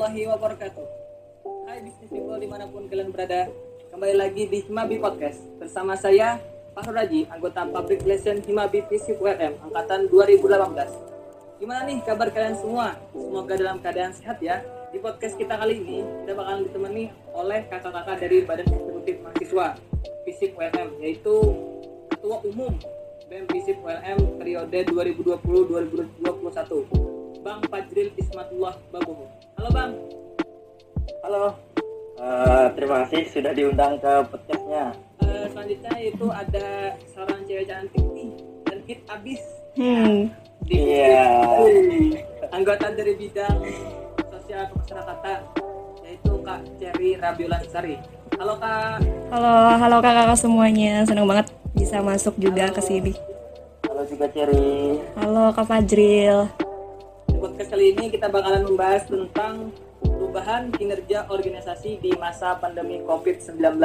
Warahmatullahi wabarakatuh. Hai bisnis people di mana pun kalian berada, kembali lagi di Himabi Podcast bersama saya Pak Raji, anggota Public Relation Himabi Visip ULM angkatan 2018. Gimana nih kabar kalian semua? Semoga dalam keadaan sehat ya. Di podcast kita kali ini kita bakalan ditemani oleh kakak-kakak dari Badan Eksekutif Mahasiswa Visip ULM yaitu Ketua Umum BEM Visip ULM periode 2020-2021 Bang Fajril Ismatullah Baboho. Halo Bang. Halo. Uh, terima kasih sudah diundang ke podcastnya. Uh, selanjutnya itu ada seorang cewek cantik nih dan hit abis. Hmm. Iya. Yeah. Anggota dari bidang sosial kemasyarakatan yaitu Kak Cherry Rabiola Sari. Halo Kak. Halo, halo kakak-kakak semuanya. Senang banget bisa masuk juga ke sini. Halo juga Cherry. Halo Kak Fajril podcast kali ini kita bakalan membahas tentang perubahan kinerja organisasi di masa pandemi COVID-19.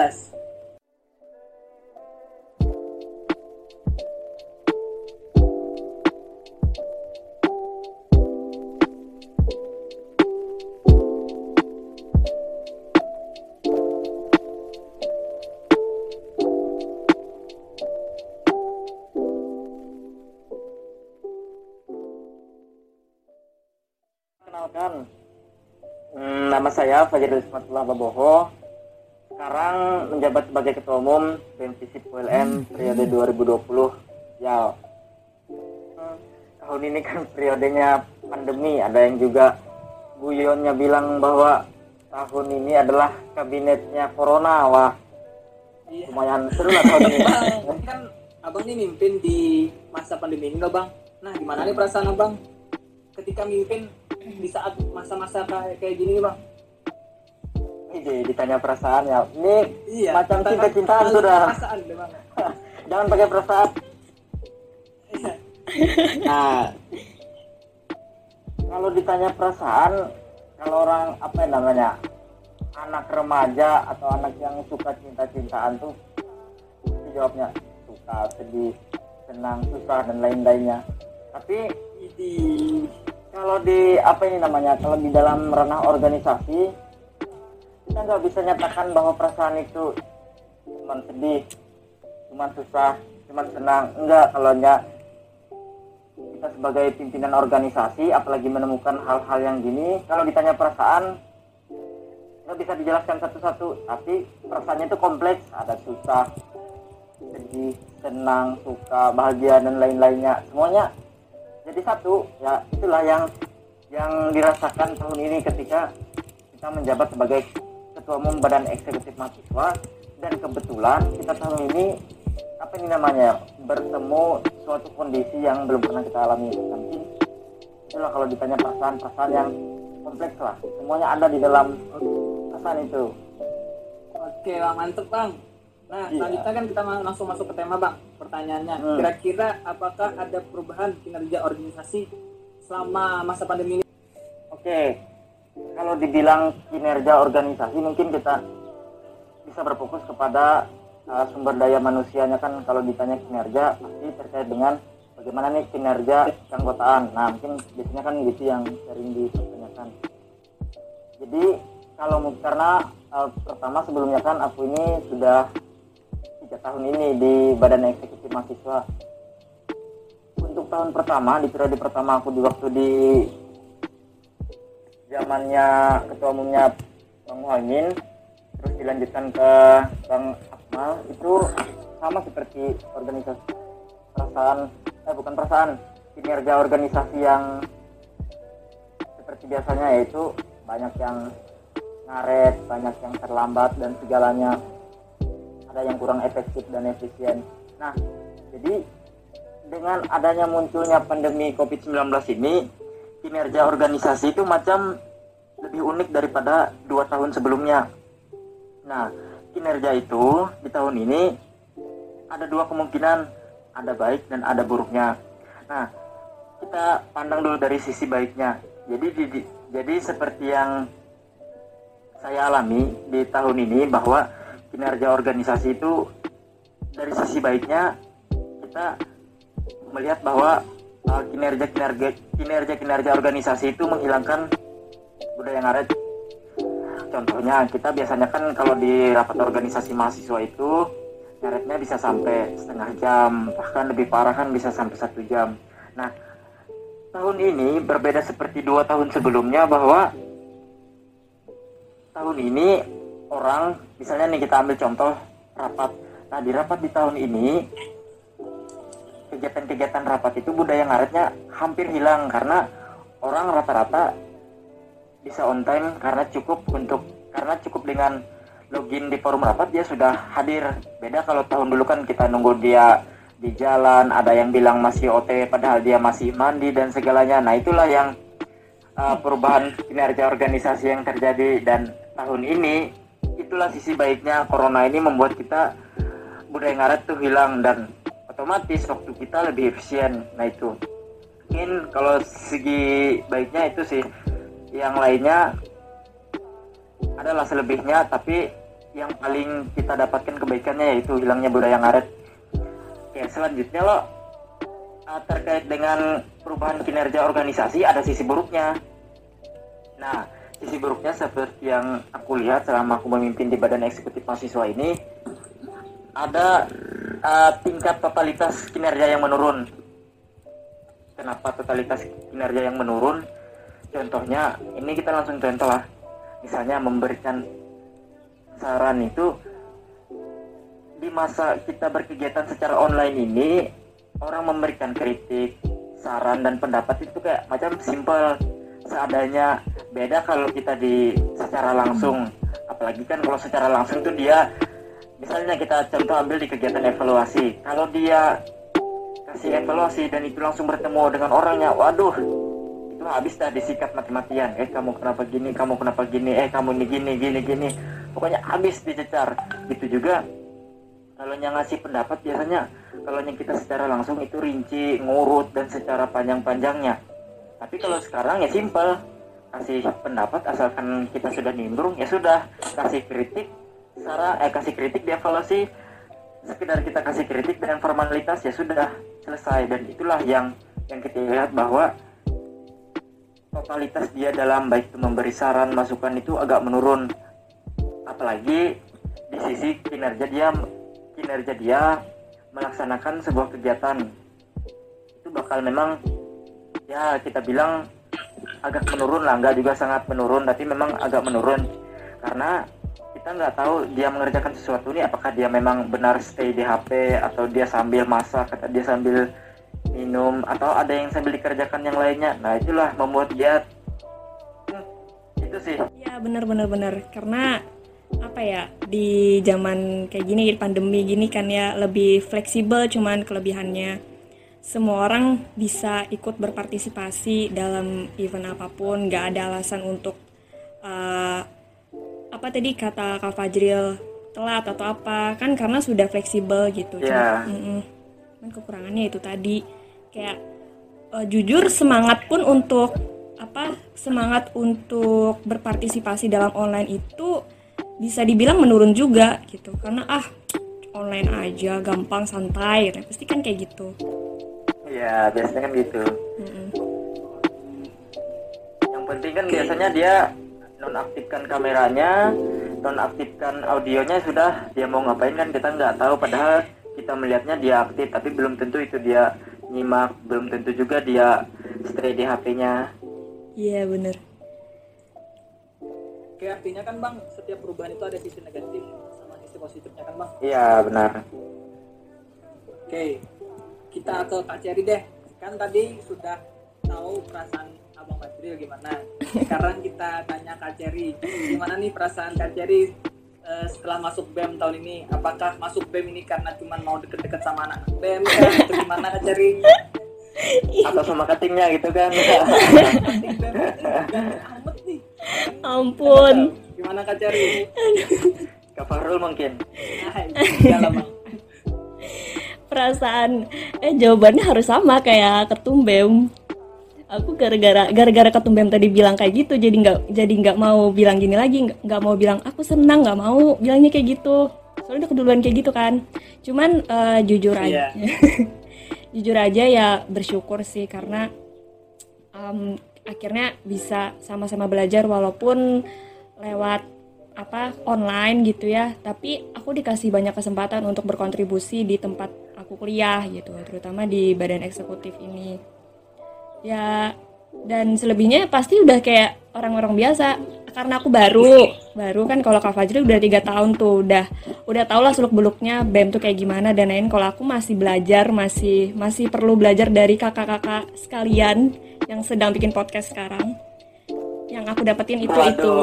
Saya Fajar Ismatullah Baboho. Sekarang menjabat sebagai Ketua Umum BMPC ULM periode 2020. Ya, hmm, tahun ini kan periodenya pandemi. Ada yang juga guyonnya bilang bahwa tahun ini adalah kabinetnya Corona. Wah, iya. lumayan seru lah tahun ini. Bang, kan abang ini mimpin di masa pandemi ini, bang? Nah, gimana nih perasaan abang ketika mimpin di saat masa-masa kayak kayak gini bang ini ditanya perasaan ya. Ini iya, macam cinta-cintaan sudah perasaan jangan pakai perasaan. Iya. nah kalau ditanya perasaan kalau orang apa yang namanya anak remaja atau anak yang suka cinta-cintaan tuh jawabnya suka sedih senang susah dan lain-lainnya. Tapi di kalau di apa ini namanya kalau di dalam ranah organisasi kita nggak bisa nyatakan bahwa perasaan itu cuma sedih cuma susah cuma senang. Enggak kalau enggak kita sebagai pimpinan organisasi apalagi menemukan hal-hal yang gini kalau ditanya perasaan nggak bisa dijelaskan satu-satu. Tapi perasaannya itu kompleks. Ada susah sedih senang suka bahagia dan lain-lainnya. Semuanya jadi satu. Ya itulah yang yang dirasakan tahun ini ketika kita menjabat sebagai ketua umum badan eksekutif mahasiswa dan kebetulan kita tahun ini apa ini namanya bertemu suatu kondisi yang belum pernah kita alami mungkin itulah kalau ditanya perasaan perasaan yang kompleks lah semuanya ada di dalam perasaan itu oke bang mantep bang Nah, iya. selanjutnya kan kita langsung masuk ke tema, Bang. Pertanyaannya, hmm. kira-kira apakah ada perubahan kinerja organisasi selama masa pandemi ini? Oke, kalau dibilang kinerja organisasi mungkin kita bisa berfokus kepada uh, sumber daya manusianya kan kalau ditanya kinerja pasti terkait dengan bagaimana nih kinerja keanggotaan. Nah, mungkin biasanya kan gitu yang sering dipertanyakan. Jadi kalau karena uh, pertama sebelumnya kan aku ini sudah tiga tahun ini di Badan Eksekutif Mahasiswa. Untuk tahun pertama, di periode pertama aku di waktu di zamannya ketua umumnya Bang Muhammad, terus dilanjutkan ke Bang Akmal, itu sama seperti organisasi perasaan, eh bukan perasaan, kinerja organisasi yang seperti biasanya yaitu banyak yang ngaret, banyak yang terlambat dan segalanya ada yang kurang efektif dan efisien. Nah, jadi dengan adanya munculnya pandemi COVID-19 ini, kinerja organisasi itu macam lebih unik daripada dua tahun sebelumnya. Nah, kinerja itu di tahun ini ada dua kemungkinan, ada baik dan ada buruknya. Nah, kita pandang dulu dari sisi baiknya. Jadi, jadi, jadi seperti yang saya alami di tahun ini bahwa kinerja organisasi itu dari sisi baiknya kita melihat bahwa uh, kinerja kinerja kinerja kinerja organisasi itu menghilangkan budaya ngaret. Contohnya kita biasanya kan kalau di rapat organisasi mahasiswa itu ngaretnya bisa sampai setengah jam bahkan lebih parah kan bisa sampai satu jam. Nah tahun ini berbeda seperti dua tahun sebelumnya bahwa tahun ini orang misalnya nih kita ambil contoh rapat. Nah di rapat di tahun ini kegiatan-kegiatan rapat itu budaya ngaretnya hampir hilang karena orang rata-rata bisa on time karena cukup untuk karena cukup dengan login di forum rapat dia sudah hadir. Beda kalau tahun dulu kan kita nunggu dia di jalan ada yang bilang masih OT padahal dia masih mandi dan segalanya. Nah itulah yang uh, perubahan kinerja organisasi yang terjadi. Dan tahun ini itulah sisi baiknya corona ini membuat kita budaya ngaret tuh hilang dan otomatis waktu kita lebih efisien. Nah itu. Mungkin kalau segi baiknya itu sih yang lainnya adalah selebihnya tapi yang paling kita dapatkan kebaikannya yaitu hilangnya budaya ngaret. Oke selanjutnya lo. Uh, terkait dengan perubahan kinerja organisasi ada sisi buruknya. Nah sisi buruknya seperti yang aku lihat selama aku memimpin di badan eksekutif mahasiswa ini ada uh, tingkat totalitas kinerja yang menurun. Kenapa totalitas kinerja yang menurun? Contohnya ini kita langsung contoh lah. Misalnya memberikan saran itu di masa kita berkegiatan secara online ini orang memberikan kritik saran dan pendapat itu kayak macam simple. Seadanya beda kalau kita di secara langsung. Apalagi kan kalau secara langsung tuh dia misalnya kita contoh ambil di kegiatan evaluasi. Kalau dia kasih evaluasi dan itu langsung bertemu dengan orangnya waduh itu habis dah disikat mati-matian. Eh kamu kenapa gini? Kamu kenapa gini? Eh kamu ini gini gini gini. Pokoknya habis dicecar. Gitu juga kalau yang ngasih pendapat biasanya kalau yang kita secara langsung itu rinci ngurut dan secara panjang-panjangnya. Tapi kalau sekarang ya simpel. Kasih pendapat asalkan kita sudah nimbrung ya sudah. Kasih kritik secara eh kasih kritik dievaluasi sekedar kita kasih kritik dengan formalitas ya sudah selesai. Dan itulah yang yang kita lihat bahwa totalitas dia dalam baik itu memberi saran masukan itu agak menurun. Apalagi di sisi kinerja dia kinerja dia melaksanakan sebuah kegiatan. Itu bakal memang ya kita bilang agak menurun lah. Nggak juga sangat menurun tapi memang agak menurun. Karena kita nggak tahu dia mengerjakan sesuatu ini apakah dia memang benar stay di HP atau dia sambil masak atau dia sambil minum atau ada yang sambil dikerjakan yang lainnya. Nah itulah membuat dia hmm, itu sih. Ya benar benar benar. Karena apa ya di zaman kayak gini pandemi gini kan ya lebih fleksibel cuman kelebihannya. Semua orang bisa ikut berpartisipasi dalam event apa pun nggak ada alasan untuk uh, apa tadi kata Kak Fajril? Telat atau apa? Kan karena sudah fleksibel gitu yeah. Cuma, kan kekurangannya itu tadi. Kayak uh, jujur semangat pun untuk apa semangat untuk berpartisipasi dalam online itu bisa dibilang menurun juga gitu. Karena ah online aja gampang santai nah, pasti kan kayak gitu. Ya biasanya kan gitu. Mm -mm. yang penting kan biasanya dia nonaktifkan kameranya nonaktifkan audionya sudah. Dia mau ngapain kan kita nggak tahu. Padahal kita melihatnya dia aktif tapi belum tentu itu dia nyimak. Belum tentu juga dia stay di HP-nya iya bener. Oke artinya kan bang setiap perubahan itu ada sisi negatif sama sisi positifnya kan bang? Iya benar. Oke kita ke Kak Ceri deh. Kan tadi sudah tahu perasaan Abang Badril gimana? Sekarang kita tanya Kak Ceri gimana nih perasaan Kak Ceri uh, setelah masuk BEM tahun ini? Apakah masuk BEM ini karena cuma mau deket-deket sama anak BEM kan? Atau gimana Kak Ceri atau sama cuttingnya gitu kan? Ampun. Gimana Kak Ceri Kak Farul mungkin. Nah, perasaan eh jawabannya harus sama kayak ketum BEM aku gara-gara gara-gara ketum BEM tadi bilang kayak gitu jadi nggak jadi nggak mau bilang gini lagi nggak mau bilang aku senang nggak mau bilangnya kayak gitu. Soalnya udah keduluan kayak gitu kan. Cuman uh, jujur aja jujur aja ya bersyukur sih karena um, akhirnya bisa sama-sama belajar walaupun lewat apa online gitu ya. Tapi aku dikasih banyak kesempatan untuk berkontribusi di tempat aku kuliah gitu terutama di badan eksekutif ini ya dan selebihnya pasti udah kayak orang-orang biasa. Karena aku baru baru kan kalau Kak Fajri udah tiga tahun tuh udah udah tau lah seluk beluknya bem tuh kayak gimana dan lain kalau aku masih belajar masih masih perlu belajar dari kakak-kakak sekalian yang sedang bikin podcast sekarang. Yang aku dapetin itu itu.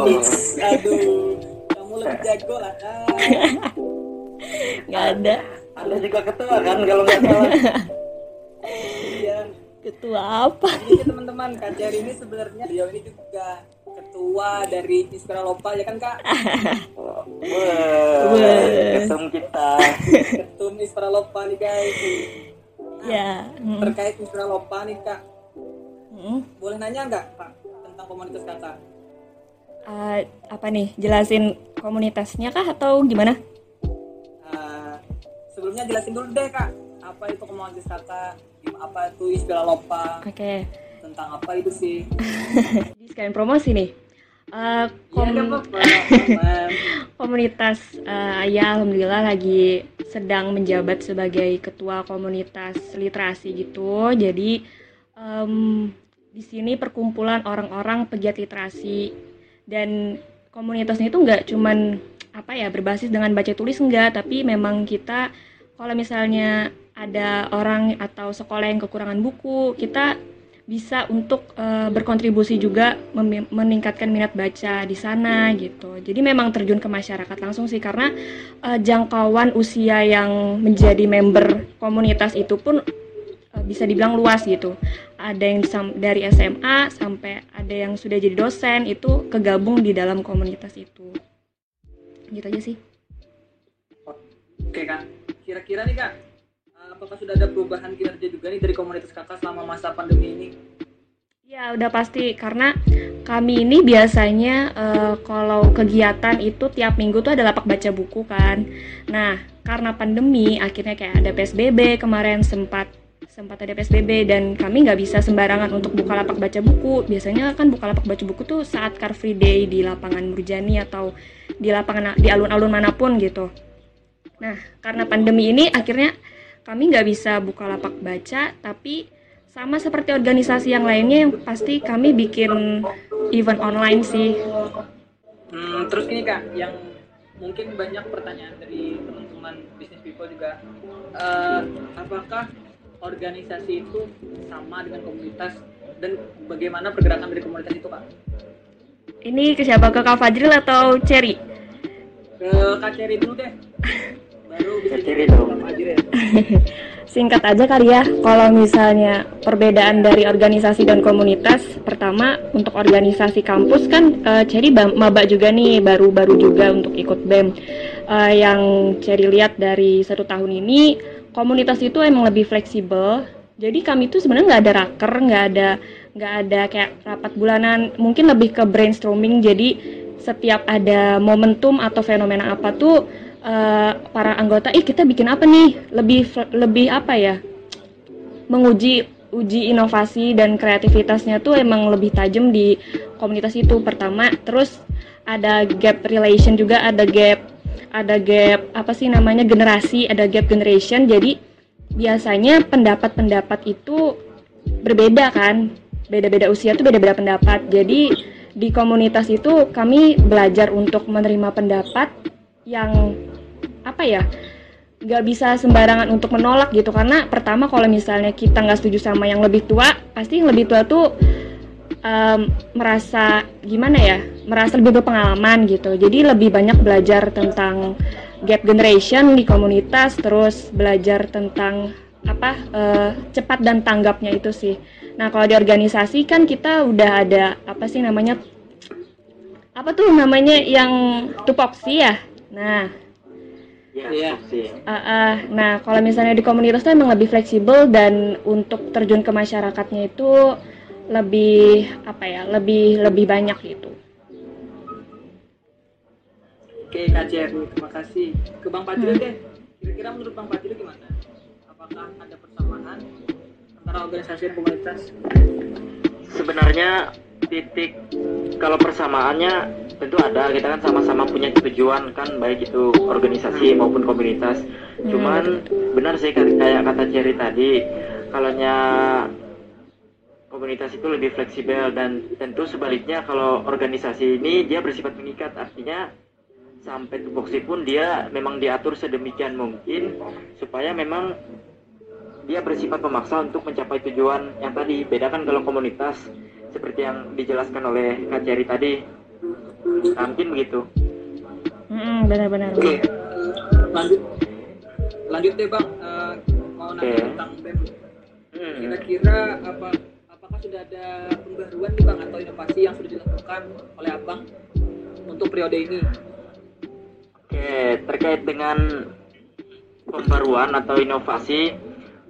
Aduh kamu lebih jago lah kan nggak ada. Anda juga ketua kan kalau nggak salah ketua apa? Teman-teman Kak Cherry ini sebenarnya dia ini juga ketua dari Inspira Lopa ya kan kak? Wah, ketum kita. Ketum Inspira Lopa nih guys. Ya hmm. terkait Inspira Lopa nih kak. Hmm. boleh nanya nggak kak tentang komunitas kakak Uh, apa nih? Jelasin komunitasnya kah atau gimana? Uh, sebelumnya jelasin dulu deh kak apa itu komunitas kakak apa itu Inspira Lopa oke. tentang apa itu sih? Jadi sekalian promosi nih. Uh, kom- aman. komunitas uh, ya alhamdulillah lagi sedang menjabat sebagai ketua komunitas literasi gitu. Jadi em, di sini perkumpulan orang-orang pegiat literasi. Dan komunitasnya itu nggak cuman apa ya berbasis dengan baca tulis enggak tapi memang kita kalau misalnya ada orang atau sekolah yang kekurangan buku kita bisa untuk eh, berkontribusi juga meningkatkan minat baca di sana gitu. Jadi memang terjun ke masyarakat langsung sih karena eh, jangkauan usia yang menjadi member komunitas itu pun eh, bisa dibilang luas gitu. Ada yang dari SMA sampai ada yang sudah jadi dosen itu kegabung di dalam komunitas itu. Gitu aja sih. Oke kak, kira-kira nih kak, uh, apakah sudah ada perubahan kinerja juga nih dari komunitas kakak selama masa pandemi ini? Ya udah pasti karena kami ini biasanya eh, kalau kegiatan itu tiap minggu tuh ada lapak baca buku kan. Nah karena pandemi akhirnya kayak ada PSBB kemarin sempat sempat ada PSBB dan kami nggak bisa sembarangan untuk buka lapak baca buku. Biasanya kan buka lapak baca buku tuh saat Car Free Day di lapangan Murjani atau di lapangan di alun-alun mana pun gitu. Nah karena pandemi ini akhirnya kami nggak bisa buka lapak baca tapi sama seperti organisasi yang lainnya yang pasti kami bikin event online sih. Hmm, terus gini kak, yang mungkin banyak pertanyaan dari teman-teman business people juga, eh, apakah organisasi itu sama dengan komunitas dan bagaimana pergerakan dari komunitas itu kak? Ini ke siapa? Ke Kak Fajril atau Cherry? Ke Kak Cherry dulu deh, dong. Singkat aja kali ya, kalau misalnya perbedaan dari organisasi dan komunitas, pertama untuk organisasi kampus kan eh, Cherry ba- maba juga nih, baru-baru juga untuk ikut BEM. Eh, yang Cherry lihat dari satu tahun ini, komunitas itu emang lebih fleksibel. Jadi kami tuh sebenarnya nggak ada raker, nggak ada nggak ada kayak rapat bulanan, mungkin lebih ke brainstorming. Jadi setiap ada momentum atau fenomena apa tuh eh, para anggota, ih kita bikin apa nih? Lebih lebih apa ya? menguji uji inovasi dan kreativitasnya tuh emang lebih tajam di komunitas itu pertama terus ada gap relation juga ada gap ada gap apa sih namanya generasi ada gap generation jadi biasanya pendapat-pendapat itu berbeda kan beda-beda usia tuh beda-beda pendapat jadi di komunitas itu kami belajar untuk menerima pendapat yang apa ya nggak bisa sembarangan untuk menolak gitu. Karena pertama kalau misalnya kita nggak setuju sama yang lebih tua pasti yang lebih tua tuh em, merasa gimana ya merasa lebih berpengalaman gitu. Jadi lebih banyak belajar tentang gap generation di komunitas terus belajar tentang apa eh, cepat dan tanggapnya itu sih. Nah kalau di organisasi kan kita udah ada apa sih namanya apa tuh namanya yang tupoksi ya nah Iya. sih. Ah, ah. nah, kalau misalnya di komunitas tuh emang lebih fleksibel dan untuk terjun ke masyarakatnya itu lebih apa ya, lebih lebih banyak gitu. Oke Kak Cherry, terima kasih. Ke Bang Fajril deh, kira-kira menurut Bang Fajril gimana? Apakah ada persamaan antara organisasi dan komunitas? sebenarnya titik. Kalau persamaannya tentu ada kita kan sama-sama punya tujuan kan baik itu organisasi maupun komunitas. Cuman benar sih kayak kata Cherry tadi kalaunya komunitas itu lebih fleksibel dan tentu sebaliknya kalau organisasi ini dia bersifat mengikat. Artinya sampai tupoksi pun dia memang diatur sedemikian mungkin supaya memang dia bersifat memaksa untuk mencapai tujuan yang tadi. Bedakan kalau komunitas seperti yang dijelaskan oleh Kak Cherry tadi. Nah, mungkin begitu. Mm-mm, benar-benar. Oke, lanjut. Lanjut deh bang, Eh, mau nanya tentang BEM. Hmm. Kira-kira apa apakah sudah ada pembaruan nih bang atau inovasi yang sudah dilakukan oleh abang untuk periode ini? Oke, terkait dengan pembaruan atau inovasi,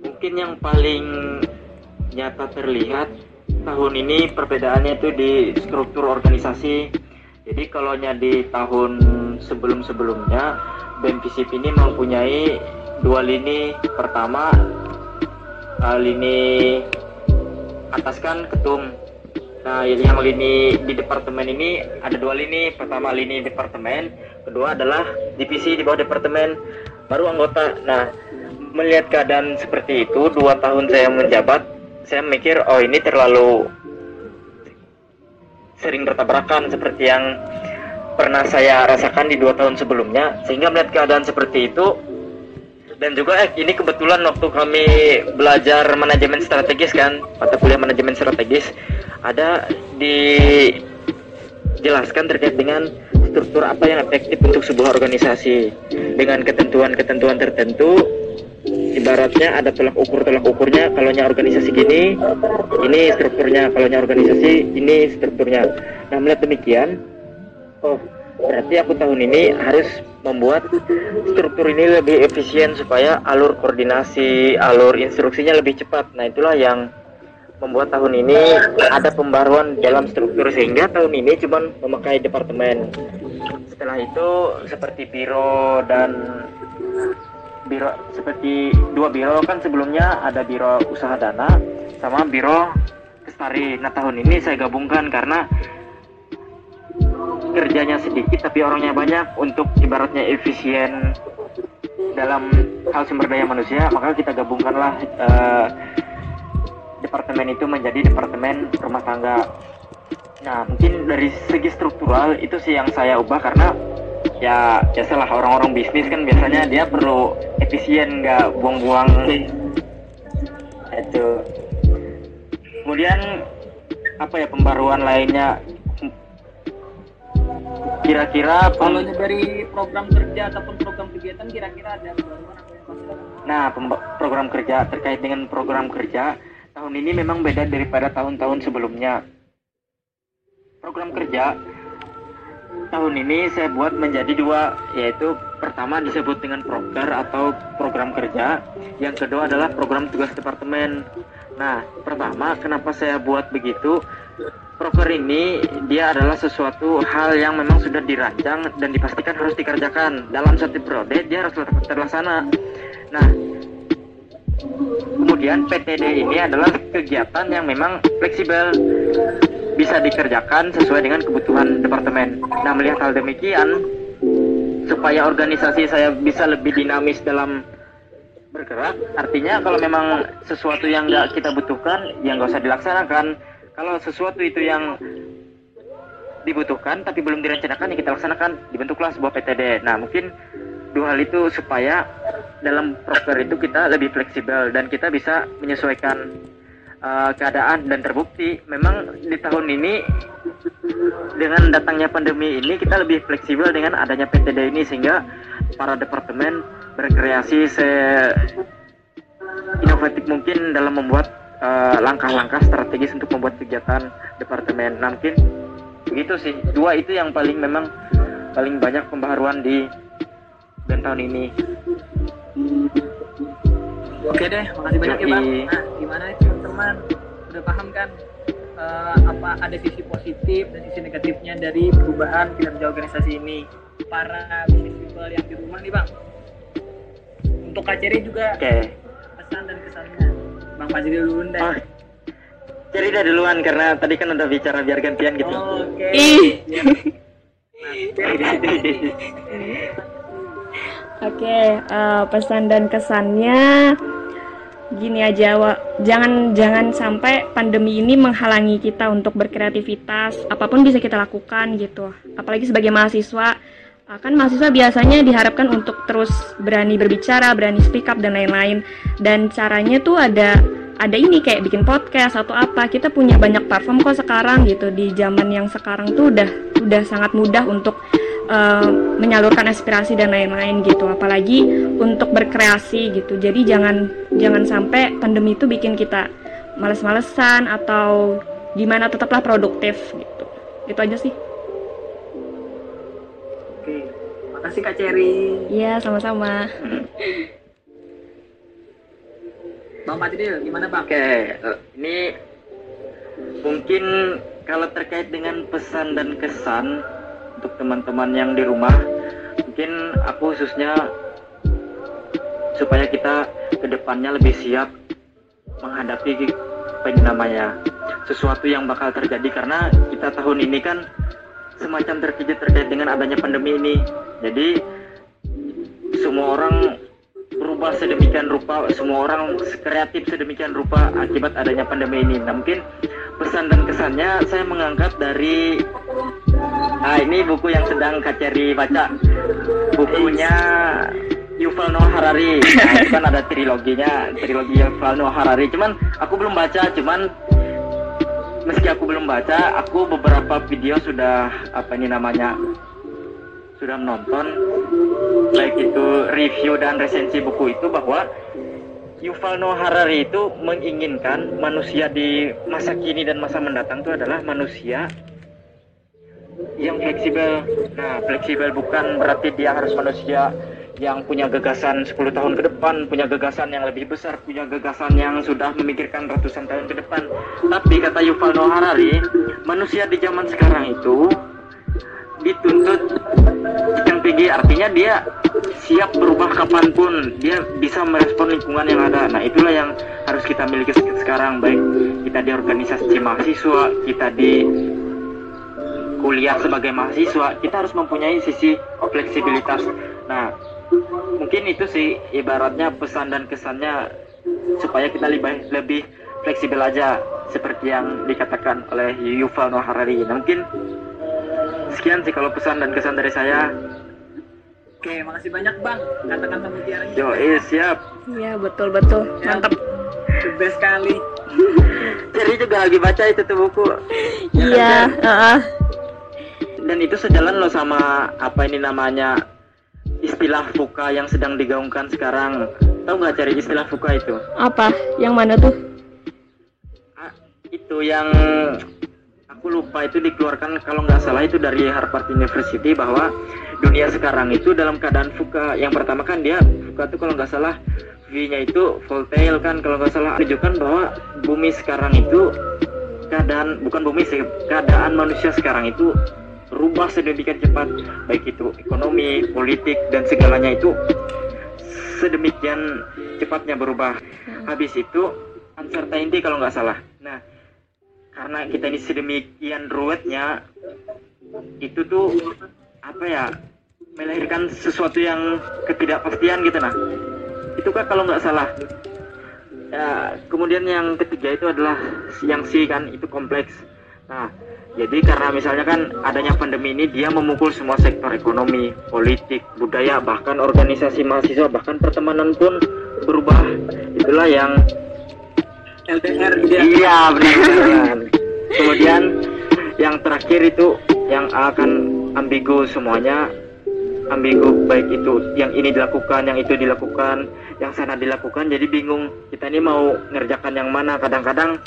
mungkin yang paling nyata terlihat tahun ini perbedaannya itu di struktur organisasi. Jadi kalau di tahun sebelum-sebelumnya, BEM ini mempunyai dua lini. Pertama, eh, lini atas kan ketum. Nah, yang lini di departemen ini ada dua lini. Pertama lini departemen, kedua adalah divisi di bawah departemen, baru anggota. Nah, melihat keadaan seperti itu, dua tahun saya menjabat, saya mikir, oh ini terlalu sering bertabrakan seperti yang pernah saya rasakan di dua tahun sebelumnya. Sehingga melihat keadaan seperti itu, dan juga eh ini kebetulan waktu kami belajar manajemen strategis kan mata kuliah manajemen strategis ada dijelaskan terkait dengan struktur apa yang efektif untuk sebuah organisasi dengan ketentuan-ketentuan tertentu ibaratnya ada tolak ukur tolak ukurnya kalau organisasi gini ini strukturnya kalau organisasi ini strukturnya nah melihat demikian oh berarti aku tahun ini harus membuat struktur ini lebih efisien supaya alur koordinasi, alur instruksinya lebih cepat. Nah, itulah yang membuat tahun ini ada pembaruan dalam struktur sehingga tahun ini cuma memakai departemen. Setelah itu seperti biro dan biro seperti dua biro kan sebelumnya ada biro usaha dana sama biro lestari. Nah, tahun ini saya gabungkan karena kerjanya sedikit tapi orangnya banyak untuk ibaratnya efisien dalam hal sumber daya manusia maka kita gabungkanlah eh, departemen itu menjadi departemen rumah tangga nah mungkin dari segi struktural itu sih yang saya ubah karena ya biasalah orang-orang bisnis kan biasanya dia perlu efisien nggak buang-buang itu kemudian apa ya pembaruan lainnya kira-kira Kalau dari program kerja ataupun program kegiatan kira-kira ada pembaruan inovasi lagi? Nah, program kerja terkait dengan program kerja tahun ini memang beda daripada tahun-tahun sebelumnya. Program kerja tahun ini saya buat menjadi dua, yaitu pertama disebut dengan proker atau program kerja, yang kedua adalah program tugas departemen. Nah, pertama kenapa saya buat begitu? Proker ini dia adalah sesuatu hal yang memang sudah dirancang dan dipastikan harus dikerjakan dalam satu periode dia harus terlaksana. Nah, kemudian PTD ini adalah kegiatan yang memang fleksibel bisa dikerjakan sesuai dengan kebutuhan departemen. Nah, melihat hal demikian supaya organisasi saya bisa lebih dinamis dalam bergerak, artinya kalau memang sesuatu yang nggak kita butuhkan, ya nggak usah dilaksanakan. Kalau sesuatu itu yang dibutuhkan tapi belum direncanakan, ya kita laksanakan, dibentuklah sebuah PTD. Nah, mungkin dua hal itu supaya dalam proker itu kita lebih fleksibel dan kita bisa menyesuaikan uh, keadaan dan terbukti memang di tahun ini dengan datangnya pandemi ini kita lebih fleksibel dengan adanya PTD ini sehingga para departemen berkreasi se inovatif mungkin dalam membuat uh, langkah-langkah strategis untuk membuat kegiatan departemen. Nah, mungkin begitu sih. Dua itu yang paling memang paling banyak pembaharuan di dan tahun ini. Oke deh, makasih banyak ya bang. Nah, gimana ya teman-teman? Udah paham kan eh, apa ada sisi positif dan sisi negatifnya dari perubahan kinerja organisasi ini? Para business people yang di rumah nih bang. Untuk Kak Ceri juga Oke. pesan dan kesannya. Bang Fajri dulu deh. Oh, Cerita duluan karena tadi kan udah bicara biar gantian gitu. Oke. Ih. Oke, eh, pesan dan kesannya gini aja, Wa. jangan jangan sampai pandemi ini menghalangi kita untuk berkreativitas. Apa pun bisa kita lakukan gitu. Apalagi sebagai mahasiswa, eh, kan mahasiswa biasanya diharapkan untuk terus berani berbicara, berani speak up dan lain-lain. Dan caranya tuh ada ada ini kayak bikin podcast atau apa. Kita punya banyak platform kok sekarang gitu di zaman yang sekarang tuh udah udah sangat mudah untuk uh, menyalurkan aspirasi dan lain-lain gitu apalagi untuk berkreasi gitu jadi jangan jangan sampai pandemi itu bikin kita males-malesan atau gimana tetaplah produktif gitu itu aja sih Oke. Makasih Kak Cherry. iya sama-sama Bang Patidil, gimana Bang? Oke, eh, ini mungkin kalau terkait dengan pesan dan kesan untuk teman-teman yang di rumah, mungkin aku khususnya supaya kita ke depannya lebih siap menghadapi apa ini namanya sesuatu yang bakal terjadi karena kita tahun ini kan semacam terkejut terkait dengan adanya pandemi ini. Jadi semua orang berubah sedemikian rupa, semua orang kreatif sedemikian rupa akibat adanya pandemi ini. Nah, mungkin pesan dan kesannya saya mengangkat dari Nah, ini buku yang sedang Kak Ceri baca. Bukunya Yuval Noah Harari. Nah, kan ada triloginya, trilogi Yuval Noah Harari. Cuman aku belum baca, cuman meski aku belum baca, aku beberapa video sudah apa ini namanya sudah menonton baik itu review dan resensi buku itu bahwa Yuval Noah Harari itu menginginkan manusia di masa kini dan masa mendatang itu adalah manusia yang fleksibel. Nah, fleksibel bukan berarti dia harus manusia yang punya gagasan 10 tahun ke depan, punya gagasan yang lebih besar, punya gagasan yang sudah memikirkan ratusan tahun ke depan. Tapi kata Yuval Noah Harari, manusia di zaman sekarang itu dituntut yang tinggi artinya dia siap berubah kapan pun dia bisa merespon lingkungan yang ada nah itulah yang harus kita miliki sekarang baik kita di organisasi mahasiswa kita di kuliah sebagai mahasiswa kita harus mempunyai sisi fleksibilitas. Nah mungkin itu sih ibaratnya pesan dan kesannya supaya kita lebih lebih fleksibel aja seperti yang dikatakan oleh Yuval Noah Harari. Nah mungkin sekian sih kalau pesan dan kesan dari saya. Oke, makasih banyak Bang. Kata-kata mutiaranya. yo eh, siap. Iya betul betul. Ya, mantap The best sekali. Jadi juga lagi baca itu tuh buku. Iya heeh. Dan itu sejalan loh sama apa ini namanya istilah fuka yang sedang digaungkan sekarang. Tahu nggak cari istilah fuka itu? Apa? Yang mana tuh? Ah, itu yang aku lupa itu dikeluarkan kalau nggak salah itu dari Harvard University bahwa dunia sekarang itu dalam keadaan fuka. Yang pertama kan dia fuka itu kalau nggak salah V-nya itu volatile kan kalau nggak salah. Menunjukkan bahwa bumi sekarang itu keadaan bukan bumi sih keadaan manusia sekarang itu berubah sedemikian cepat baik itu ekonomi politik dan segalanya itu sedemikian cepatnya berubah. Habis itu uncertainty kalau nggak salah. Nah karena kita ini sedemikian ruwetnya itu tuh apa ya melahirkan sesuatu yang ketidakpastian gitu nah. Itu kan kalau nggak salah? Ya kemudian yang ketiga itu adalah yang si kan itu kompleks. Nah jadi karena misalnya kan adanya pandemi ini dia memukul semua sektor ekonomi politik budaya bahkan organisasi mahasiswa bahkan pertemanan pun berubah itulah yang LDR dia. Iya benar. Kemudian yang terakhir itu yang akan ambigu semuanya ambigu baik itu yang ini dilakukan, yang itu dilakukan, yang sana dilakukan jadi bingung kita ini mau ngerjakan yang mana kadang-kadang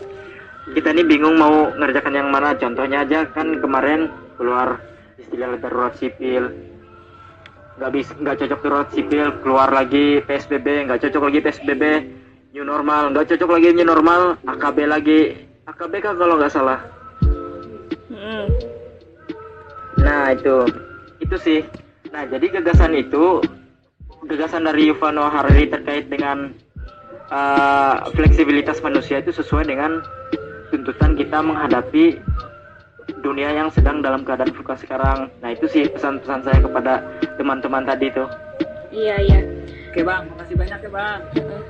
kita ini bingung mau ngerjakan yang mana. Contohnya aja kan kemarin keluar istilah darurat sipil nggak bisa nggak cocok darurat sipil keluar lagi PSBB nggak cocok lagi PSBB new normal. Nggak cocok lagi new normal AKB lagi. AKB kan kalau nggak salah. Hmm. nah itu. Itu sih. Nah jadi gagasan itu gagasan dari Yuval Noah Harari terkait dengan uh, fleksibilitas manusia itu sesuai dengan tuntutan kita menghadapi dunia yang sedang dalam keadaan suka sekarang. Nah itu sih pesan-pesan saya kepada teman-teman tadi tuh. Iya iya. Oke bang, makasih banyak ya bang.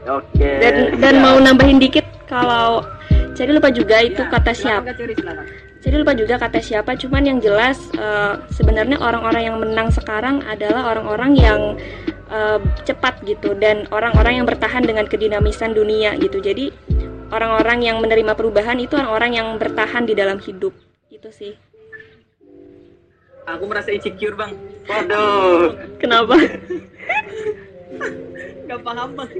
Oke. Dan dan siap. mau nambahin dikit kalau jadi lupa juga itu Ya, kata siapa. Jadi lupa juga kata siapa. Cuman yang jelas eh, sebenarnya orang-orang yang menang sekarang adalah orang-orang yang eh, cepat gitu dan orang-orang yang bertahan dengan kedinamisan dunia gitu. Jadi orang-orang yang menerima perubahan itu orang-orang yang bertahan di dalam hidup. Itu sih. Aku merasa insecure bang. Waduh. Kenapa? Gak paham bang.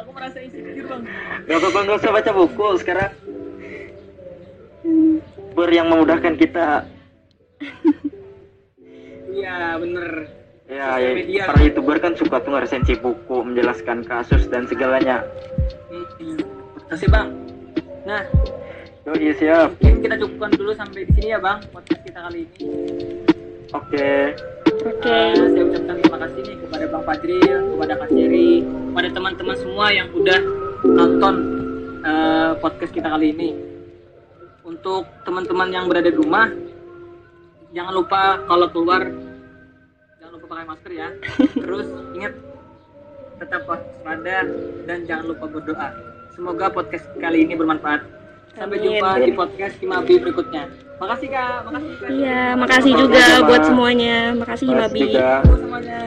Aku merasa insecure bang. Gak apa-apa nggak usah baca buku sekarang. Ber yang memudahkan kita. Iya bener. Ya, ya media. para youtuber kan suka tuh ngeresensi buku, menjelaskan kasus dan segalanya. Hmm. Kasih bang. Nah, Oh iya siap. mungkin kita cukupkan dulu sampai di sini ya bang podcast kita kali ini. Oke. Oke. Eh, saya ucapkan terima kasih nih kepada Bang Fajril, kepada Kak Ceri, kepada teman-teman semua yang udah nonton eh, podcast kita kali ini. Untuk teman-teman yang berada di rumah, jangan lupa kalau keluar jangan lupa pakai masker ya. Terus ingat tetap waspada dan jangan lupa berdoa. Semoga podcast kali ini bermanfaat. Sampai Amin. jumpa di podcast Kimabi berikutnya. Makasih Kak, makasih Kak. Iya, makasih juga buat semuanya. Makasih Makasih Himabi. juga. Makasih semuanya.